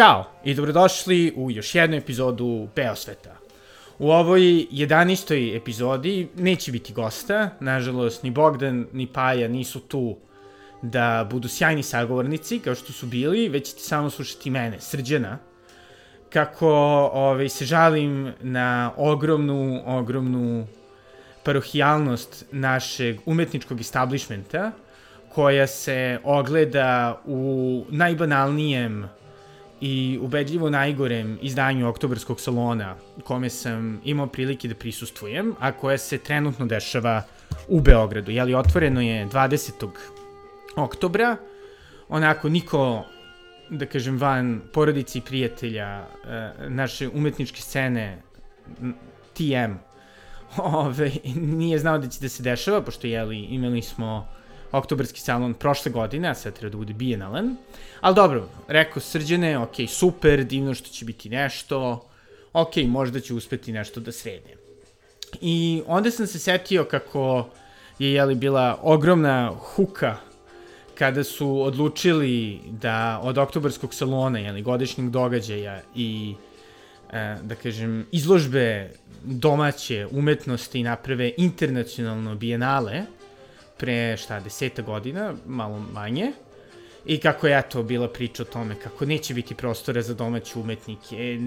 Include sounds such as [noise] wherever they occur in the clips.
Ćao i dobrodošli u još jednu epizodu Beosveta. U ovoj 11. epizodi neće biti gosta, nažalost ni Bogdan ni Paja nisu tu da budu sjajni sagovornici kao što su bili, već ćete samo slušati mene, Srđana, kako ovaj, se žalim na ogromnu, ogromnu parohijalnost našeg umetničkog establishmenta, koja se ogleda u najbanalnijem i ubedljivo najgorem izdanju oktobarskog salona kome sam imao prilike da prisustvujem, a koje se trenutno dešava u Beogradu. Jeli, otvoreno je 20. oktobra, onako niko da kažem, van porodici i prijatelja e, naše umetničke scene TM [laughs] ove, nije znao da će da se dešava, pošto jeli, imali smo oktobarski salon prošle godine, a sad treba da bude bijenalan. Ali dobro, rekao srđene, ok, super, divno što će biti nešto, ok, možda će uspeti nešto da srede. I onda sam se setio kako je jeli, bila ogromna huka kada su odlučili da od oktobarskog salona, jeli, godišnjeg događaja i e, da kažem, izložbe domaće umetnosti naprave internacionalno bijenale, pre, šta, deseta godina, malo manje, i kako je to bila priča o tome kako neće biti prostora za domaće umetnike,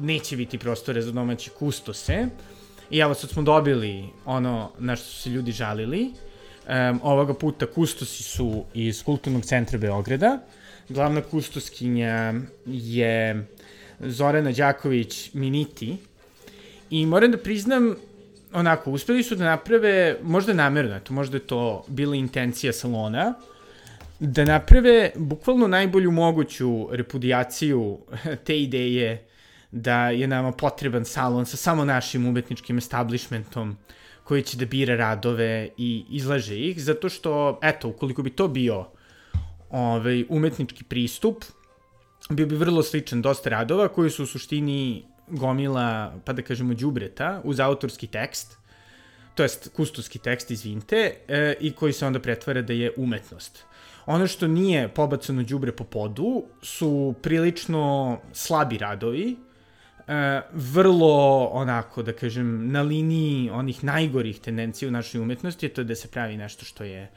neće biti prostora za domaće kustose. I evo sad smo dobili ono na što su se ljudi žalili. Um, ovoga puta kustosi su iz Kulturnog centra Beograda. Glavna kustoskinja je Zorana Đaković Miniti. I moram da priznam, onako, uspeli su da naprave, možda namerno, eto, možda je to bila intencija salona, da naprave bukvalno najbolju moguću repudijaciju [laughs] te ideje da je nama potreban salon sa samo našim umetničkim establishmentom koji će da bira radove i izlaže ih, zato što, eto, ukoliko bi to bio ovaj, umetnički pristup, bio bi vrlo sličan dosta radova koji su u suštini gomila, pa da kažemo, džubreta uz autorski tekst, to jest kustoski tekst, izvinte, e, i koji se onda pretvara da je umetnost. Ono što nije pobacano đubre po podu su prilično slabi radovi, e, vrlo onako, da kažem, na liniji onih najgorih tendencija u našoj umetnosti, je to da se pravi nešto što je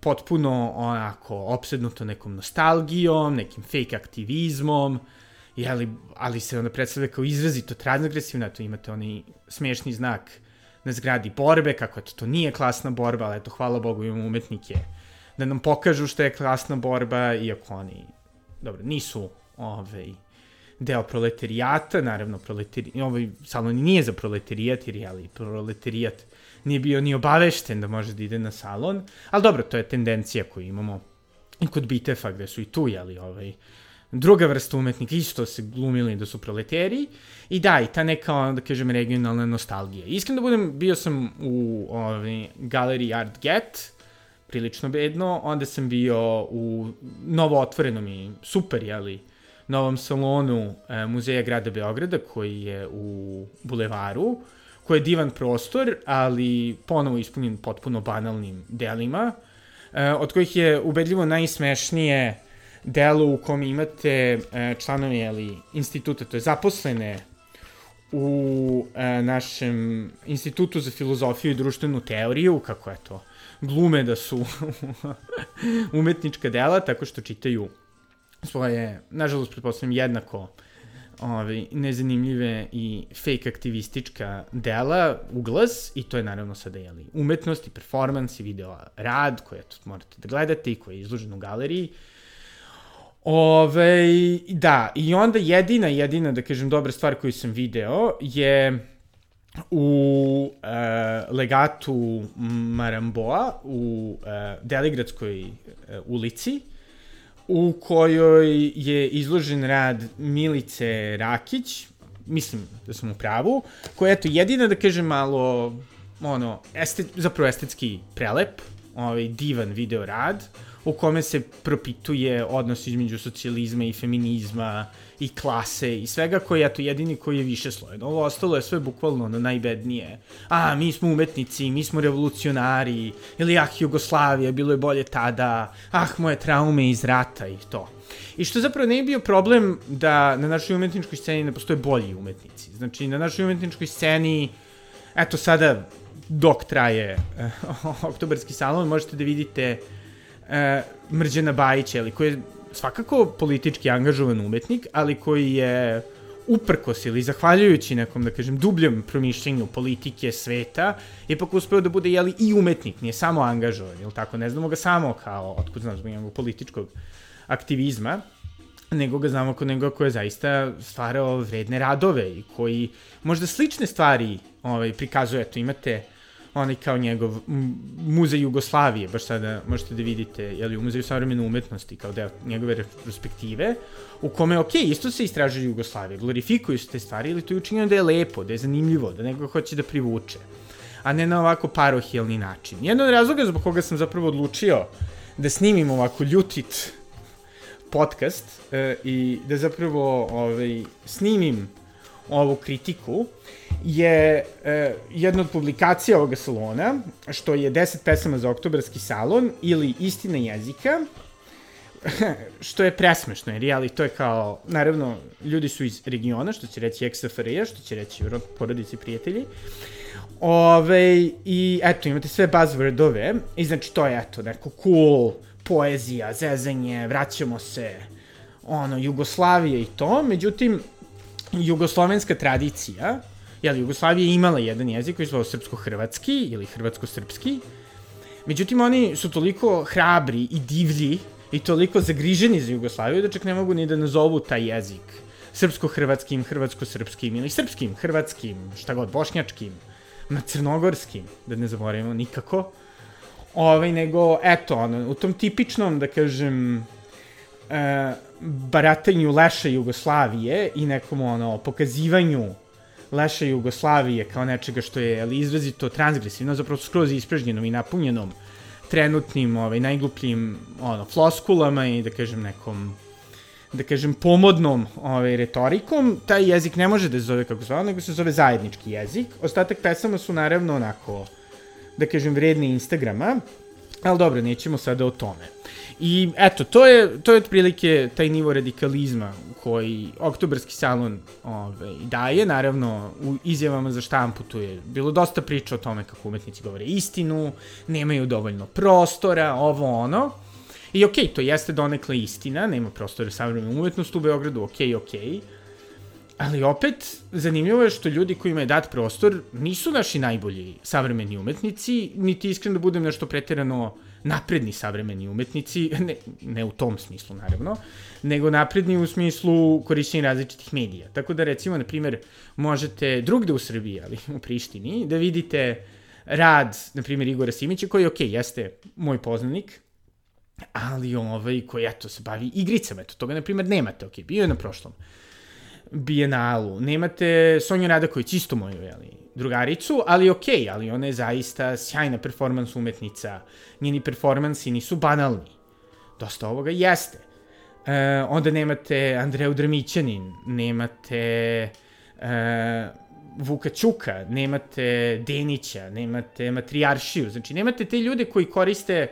potpuno onako opsednuto nekom nostalgijom, nekim fake aktivizmom, jeli, ali se onda predstavlja kao izrazito transagresivna, to imate onaj smešni znak na zgradi borbe, kako eto, to nije klasna borba, ali eto, hvala Bogu imamo umetnike da nam pokažu što je klasna borba, iako oni, dobro, nisu ovaj, deo proletarijata, naravno proletari, ovaj salon nije za proletarijat, jer je, ali proletarijat nije bio ni obavešten da može da ide na salon, ali dobro, to je tendencija koju imamo i kod Bitefa, gde su i tu, jeli, ovaj, druga vrsta umetnika, isto se glumili da su proleteri, i da, i ta neka, da kažem, regionalna nostalgija. Iskreno da budem, bio sam u ovaj, galeriji Art Get, prilično bedno, onda sam bio u novo otvorenom i super, jeli, novom salonu e, Muzeja grada Beograda, koji je u Bulevaru, koji je divan prostor, ali ponovo ispunjen potpuno banalnim delima, e, od kojih je ubedljivo najsmešnije delo u kom imate e, članovi jeli, instituta, to je zaposlene u e, našem institutu za filozofiju i društvenu teoriju, kako je to, glume da su [laughs] umetnička dela, tako što čitaju svoje, nažalost, pretpostavljam, jednako ovaj, nezanimljive i fake aktivistička dela u glas i to je naravno sada jeli, umetnost i performans i video rad koje eto, morate da gledate i koji je izložen u galeriji. Ove, da, i onda jedina, jedina, da kažem, dobra stvar koju sam video je u uh, legatu Maramboa u uh, Deligradskoj uh, ulici u kojoj je izložen rad Milice Rakić, mislim da sam u pravu, koja je eto jedina da kažem malo ono, estet, zapravo estetski prelep, ovaj divan video rad, u kome se propituje odnos između socijalizma i feminizma i klase i svega koji je to jedini koji je više slojen. Ovo ostalo je sve bukvalno na najbednije. A, mi smo umetnici, mi smo revolucionari, ili ah, Jugoslavija, bilo je bolje tada, ah, moje traume iz rata i to. I što zapravo ne je bio problem da na našoj umetničkoj sceni ne postoje bolji umetnici. Znači, na našoj umetničkoj sceni, eto sada, dok traje uh, [laughs] oktobarski salon, možete da vidite uh, Mrđana Bajića, ali koji je svakako politički angažovan umetnik, ali koji je uprkos ili zahvaljujući nekom, da kažem, dubljem promišljenju politike sveta, ipak uspeo da bude, jeli, i umetnik, nije samo angažovan, ili tako, ne znamo ga samo kao, otkud znam, zbog njegovog političkog aktivizma, nego ga znamo kod nego ko je zaista stvarao vredne radove i koji možda slične stvari ovaj, prikazuje. Eto, imate onaj kao njegov muzej Jugoslavije, baš sada možete da vidite, je li u muzeju savremene umetnosti kao deo njegove retrospektive, u kome, ok, isto se istražuje Jugoslavije, glorifikuju se te stvari, ili to je učinjeno da je lepo, da je zanimljivo, da neko hoće da privuče, a ne na ovako parohijalni način. Jedno od razloga zbog koga sam zapravo odlučio da snimim ovako ljutit podcast e, i da zapravo ovaj, snimim ovu kritiku je e, jedna od publikacija ovoga salona, što je 10 pesama za oktobarski salon ili Istina jezika, [laughs] što je presmešno, jer ali to je kao, naravno, ljudi su iz regiona, što će reći XFRI, što će reći porodici i prijatelji, Ove, I eto, imate sve buzzwordove, i znači to je eto, neko cool, poezija, zezanje, vraćamo se, ono, Jugoslavije i to, međutim, jugoslovenska tradicija, jel, Jugoslavija je imala jedan jezik koji je zvao srpsko-hrvatski ili hrvatsko-srpski, međutim, oni su toliko hrabri i divlji i toliko zagriženi za Jugoslaviju da čak ne mogu ni da nazovu taj jezik srpsko-hrvatskim, hrvatsko-srpskim ili srpskim, hrvatskim, šta god, bošnjačkim, na crnogorskim, da ne zaboravimo nikako, ovaj, nego, eto, ono, u tom tipičnom, da kažem, e, baratanju leša Jugoslavije i nekom, ono, pokazivanju leša Jugoslavije kao nečega što je ali, izrazito transgresivno, zapravo skroz ispražnjenom i napunjenom trenutnim, ovaj, najglupljim, ono, floskulama i, da kažem, nekom da kažem, pomodnom ovaj, retorikom, taj jezik ne može da se zove kako zvao, nego se zove zajednički jezik. Ostatak pesama su naravno onako, da kažem, vredni Instagrama, ali dobro, nećemo sada o tome. I eto, to je, to je otprilike taj nivo radikalizma koji oktobarski salon ovaj, daje, naravno u izjavama za štampu tu je bilo dosta priča o tome kako umetnici govore istinu, nemaju dovoljno prostora, ovo ono. I okej, okay, to jeste donekle istina, nema prostora savremenu umetnost u Beogradu, okej, okay, okej. Okay. Ali opet, zanimljivo je što ljudi kojima je dat prostor nisu naši najbolji savremeni umetnici, niti iskreno da budem nešto preterano napredni savremeni umetnici, ne, ne u tom smislu naravno, nego napredni u smislu korišćenja različitih medija. Tako da recimo, na primer, možete drugde u Srbiji, ali u Prištini, da vidite rad, na primjer, Igora Simića, koji, ok, jeste moj poznanik, ali ovaj koji, eto, se bavi igricama, eto, toga, na primjer, nemate, ok, bio je na prošlom Bijenalu, nemate Sonju Radaković, isto moju, jeli, drugaricu, ali ok, ali ona je zaista sjajna performans umetnica, njeni performansi nisu banalni, dosta ovoga jeste. E, onda nemate Andreju Drmićanin, nemate e, Vuka Ćuka, nemate Denića, nemate Matrijaršiju, znači nemate te ljude koji koriste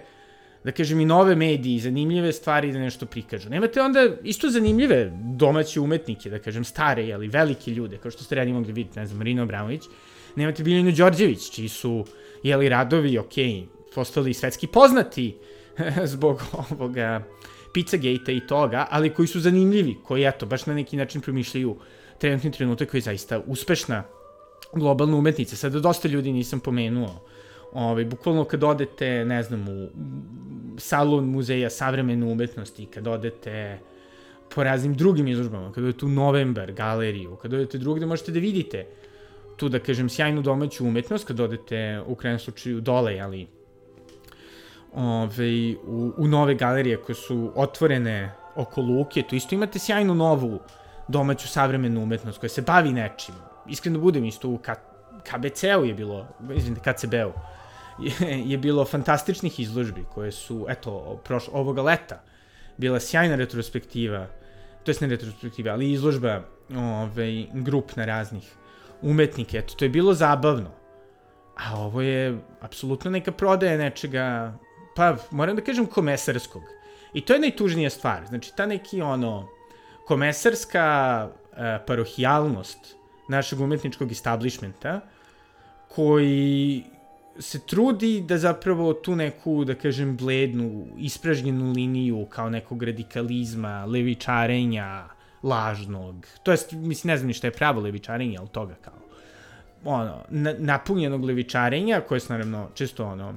da kažem, i nove mediji, zanimljive stvari da nešto prikažu. Nemate onda isto zanimljive domaće umetnike, da kažem, stare, ali velike ljude, kao što ste radi mogli vidjeti, ne znam, Marino Abramović, nemate Biljanu Đorđević, čiji su, jeli, radovi, ok, postali svetski poznati [laughs] zbog ovoga Pizzagate-a i toga, ali koji su zanimljivi, koji, eto, baš na neki način promišljaju trenutni trenutak koji je zaista uspešna globalna umetnica. Sada dosta ljudi nisam pomenuo, Ovaj, bukvalno kad odete, ne znam, u salon muzeja savremene umetnosti, kad odete po raznim drugim izložbama, kad odete u Novembar galeriju, kad odete drugde, možete da vidite tu, da kažem, sjajnu domaću umetnost, kad odete u krajem slučaju dole, ali ove, u, u nove galerije koje su otvorene oko Luke, tu isto imate sjajnu novu domaću savremenu umetnost koja se bavi nečim. Iskreno budem isto u KBC-u je bilo, izvinite, KCB-u, je, je bilo fantastičnih izložbi koje su, eto, proš, ovoga leta bila sjajna retrospektiva, to je ne retrospektiva, ali izložba ovaj, grup na raznih umetnike, eto, to je bilo zabavno. A ovo je apsolutno neka prodaja nečega, pa moram da kažem komesarskog. I to je najtužnija stvar. Znači, ta neki ono, komesarska uh, parohijalnost našeg umetničkog establishmenta, koji se trudi da zapravo tu neku, da kažem, blednu, ispražnjenu liniju kao nekog radikalizma, levičarenja, lažnog, to jest, mislim, ne znam ni šta je pravo levičarenja, ali toga kao, ono, na, napunjenog levičarenja, koje se naravno često, ono,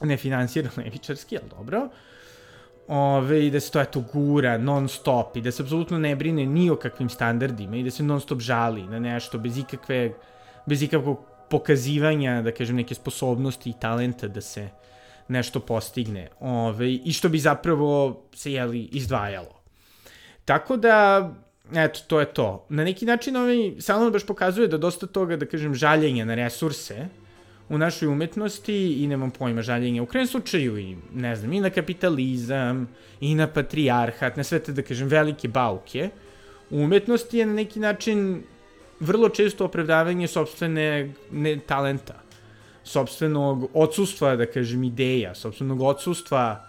ne finansira [laughs] levičarski, ali dobro, ove, i da se to eto gura non stop i da se apsolutno ne brine ni o kakvim standardima i da se non stop žali na nešto bez ikakve, bez ikakvog pokazivanja, da kažem, neke sposobnosti i talenta da se nešto postigne. Ove, I što bi zapravo se, jeli, izdvajalo. Tako da, eto, to je to. Na neki način ovaj salon baš pokazuje da dosta toga, da kažem, žaljenja na resurse u našoj umetnosti i nemam pojma žaljenja u krajem slučaju i ne znam, i na kapitalizam, i na patrijarhat, na sve te, da kažem, velike bauke, u umetnosti je na neki način vrlo često opravdavanje sobstvene ne, talenta, sobstvenog odsustva, da kažem, ideja, sobstvenog odsustva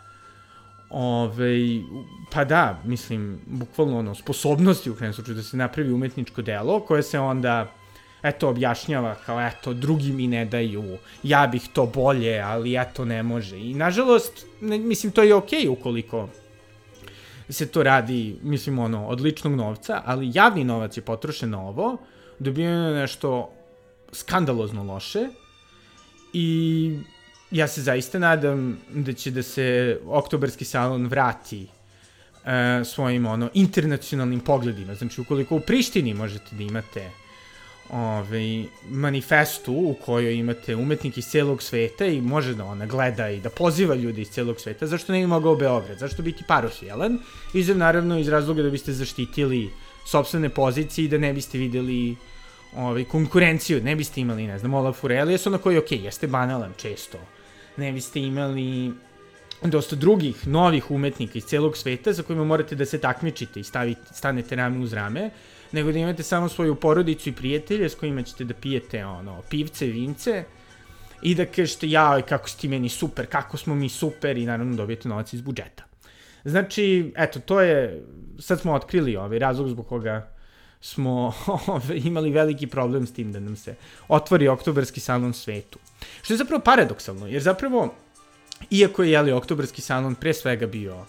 Ove, pa da, mislim, bukvalno ono, sposobnosti u krajem slučaju da se napravi umetničko delo koje se onda eto, objašnjava kao, eto, drugi mi ne daju, ja bih to bolje, ali eto, ne može. I, nažalost, ne, mislim, to je okej okay ukoliko se to radi, mislim, ono, od ličnog novca, ali javni novac je potrošen na ovo, dobijeno je nešto skandalozno loše i ja se zaista nadam da će da se oktobarski salon vrati uh, svojim ono internacionalnim pogledima. Znači, ukoliko u Prištini možete da imate ovaj, manifestu u kojoj imate umetnike iz celog sveta i može da ona gleda i da poziva ljudi iz celog sveta, zašto ne bi mogao Beograd? Zašto biti parohijalan? Izem naravno iz razloga da biste zaštitili sobstvene pozicije i da ne biste videli ovaj, konkurenciju, ne biste imali, ne znam, Olaf Aurelius, na koji, ok, jeste banalan često, ne biste imali dosta drugih novih umetnika iz celog sveta za kojima morate da se takmičite i stavite, stanete rame uz rame, nego da imate samo svoju porodicu i prijatelje s kojima ćete da pijete ono, pivce, vince i da kažete jaj kako si ti meni super, kako smo mi super i naravno dobijete novac iz budžeta. Znači, eto, to je, sad smo otkrili ovaj razlog zbog koga smo [laughs] imali veliki problem s tim da nam se otvori oktobarski salon svetu. Što je zapravo paradoksalno, jer zapravo, iako je jeli, oktobarski salon pre svega bio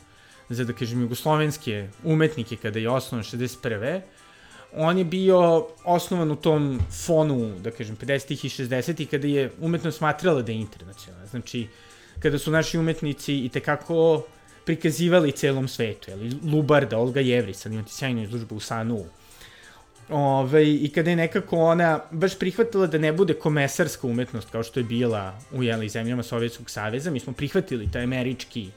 za, da kažem, jugoslovenske umetnike kada je osnovan 61 on je bio osnovan u tom fonu, da kažem, 50-ih i 60-ih, kada je umetnost smatrala da je internacionalna. Znači, kada su naši umetnici i tekako prikazivali celom svetu, jeli, Lubarda, Olga Jevri, sad imate sjajnu izlužbu u Sanu, Ove, I kada je nekako ona baš prihvatila da ne bude komesarska umetnost kao što je bila u jeli, zemljama Sovjetskog saveza, mi smo prihvatili taj američki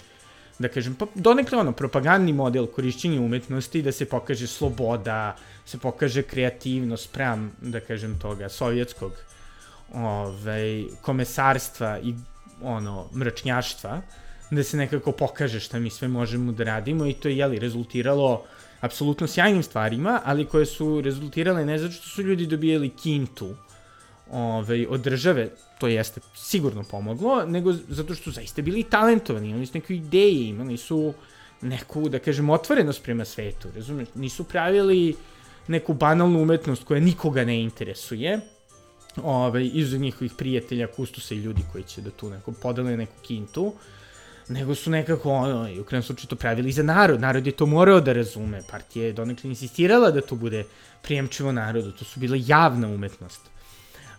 da kažem, pa donekle ono, propagandni model korišćenja umetnosti, da se pokaže sloboda, se pokaže kreativnost sprem, da kažem, toga sovjetskog ovaj, komesarstva i ono, mračnjaštva, da se nekako pokaže šta mi sve možemo da radimo i to je, jeli, rezultiralo apsolutno sjajnim stvarima, ali koje su rezultirale ne zato što su ljudi dobijali kintu ovaj, od države, to jeste sigurno pomoglo, nego zato što su zaista bili talentovani, imali su neke ideje, imali su neku, da kažem, otvorenost prema svetu, razumeš? Nisu pravili neku banalnu umetnost koja nikoga ne interesuje, ovaj, izuzev njihovih prijatelja, kustusa i ljudi koji će da tu neko podele neku kintu, nego su nekako ono, i u krajem slučaju to pravili za narod, narod je to morao da razume, partija je donekle insistirala da to bude prijemčivo narodu, to su bila javna umetnost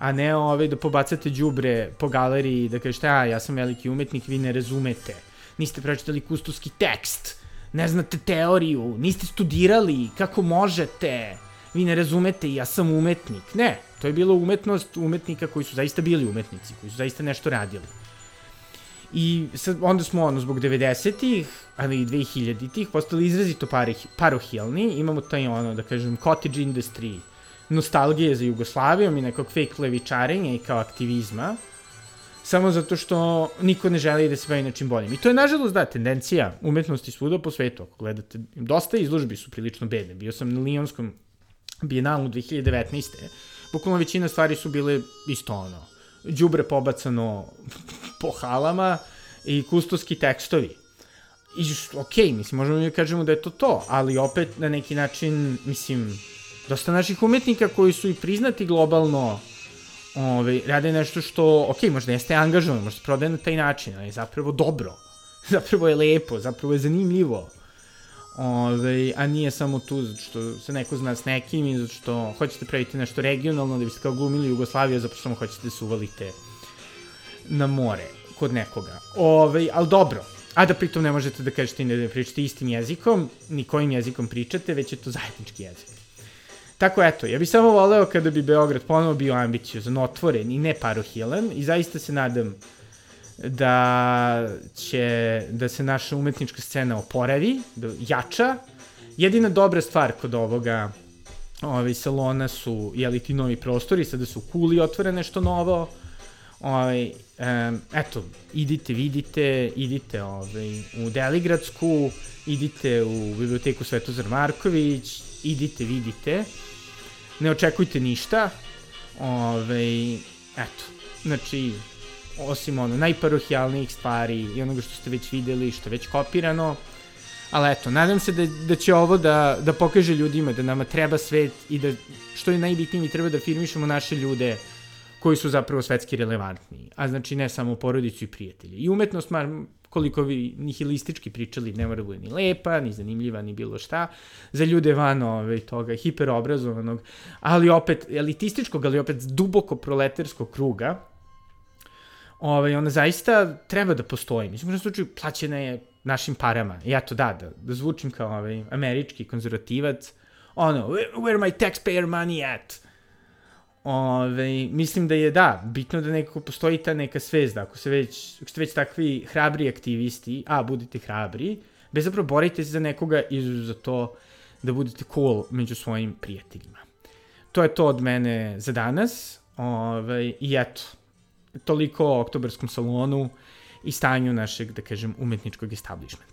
a ne ovaj, da pobacate đubre po galeriji da kažete, a ja sam veliki umetnik, vi ne razumete, niste pročitali kustuski tekst, ne znate teoriju, niste studirali, kako možete, vi ne razumete, ja sam umetnik. Ne, to je bilo umetnost umetnika koji su zaista bili umetnici, koji su zaista nešto radili. I sad, onda smo, ono, zbog 90-ih, ali i 2000-ih, postali izrazito parohijalni, imamo taj, ono, da kažem, cottage industry, nostalgije za Jugoslavijom i nekog fake levičarenja i kao aktivizma, samo zato što niko ne želi da se bavi nečim boljim. I to je, nažalost, da, tendencija umetnosti svuda po svetu. Ako gledate, dosta izložbi su prilično bedne. Bio sam na Lijonskom bijenalu 2019. Bukvalno većina stvari su bile isto ono. Đubre pobacano po halama i kustoski tekstovi. I, ok, mislim, možemo da kažemo da je to to, ali opet na neki način, mislim, dosta naših umetnika koji su i priznati globalno ovaj, rade nešto što, ok, možda jeste angažovano, možda se prodaje na taj način, ali zapravo dobro. [laughs] Zapravo je lepo, zapravo je zanimljivo. Ove, a nije samo tu zato što se neko zna s nekim i zato što hoćete praviti nešto regionalno da biste kao glumili Jugoslaviju zato što hoćete da se uvalite na more kod nekoga. Ove, ali dobro, a da pritom ne možete da kažete ni da pričate istim jezikom, ni kojim jezikom pričate, već je to zajednički jezik. Tako eto, ja bih samo voleo kada bi Beograd ponovo bio ambiciozan, otvoren i ne parohilan i zaista se nadam da će, da se naša umetnička scena oporavi, da jača. Jedina dobra stvar kod ovoga ovaj, salona su, jeli ti novi prostori, sada su kuli otvore nešto novo, ovaj, um, eto, idite, vidite, idite ovaj, u Deligradsku, idite u biblioteku Svetozar Marković, idite, vidite ne očekujte ništa. Ove, eto, znači, osim ono, najparohijalnijih stvari i onoga što ste već videli, što je već kopirano, ali eto, nadam se da, da će ovo da, da pokaže ljudima da nama treba svet i da, što je najbitnije, mi treba da firmišemo naše ljude koji su zapravo svetski relevantni, a znači ne samo porodicu i prijatelji. I umetnost, mar, koliko vi nihilistički pričali, ne mora da bude ni lepa, ni zanimljiva, ni bilo šta, za ljude van ove, toga hiperobrazovanog, ali opet elitističkog, ali opet duboko proletarskog kruga, ovaj, ona zaista treba da postoji. Mislim, u slučaju plaćena je našim parama. I eto, da, da, da zvučim kao ovaj, američki konzervativac, ono, where, where my taxpayer money at? Ove, mislim da je, da, bitno da nekako postoji ta neka svezda, ako, se već, ako ste već takvi hrabri aktivisti, a, budite hrabri, bez zapravo borite se za nekoga i za to da budete cool među svojim prijateljima. To je to od mene za danas, ove, i eto, toliko o oktobarskom salonu i stanju našeg, da kažem, umetničkog establishmenta.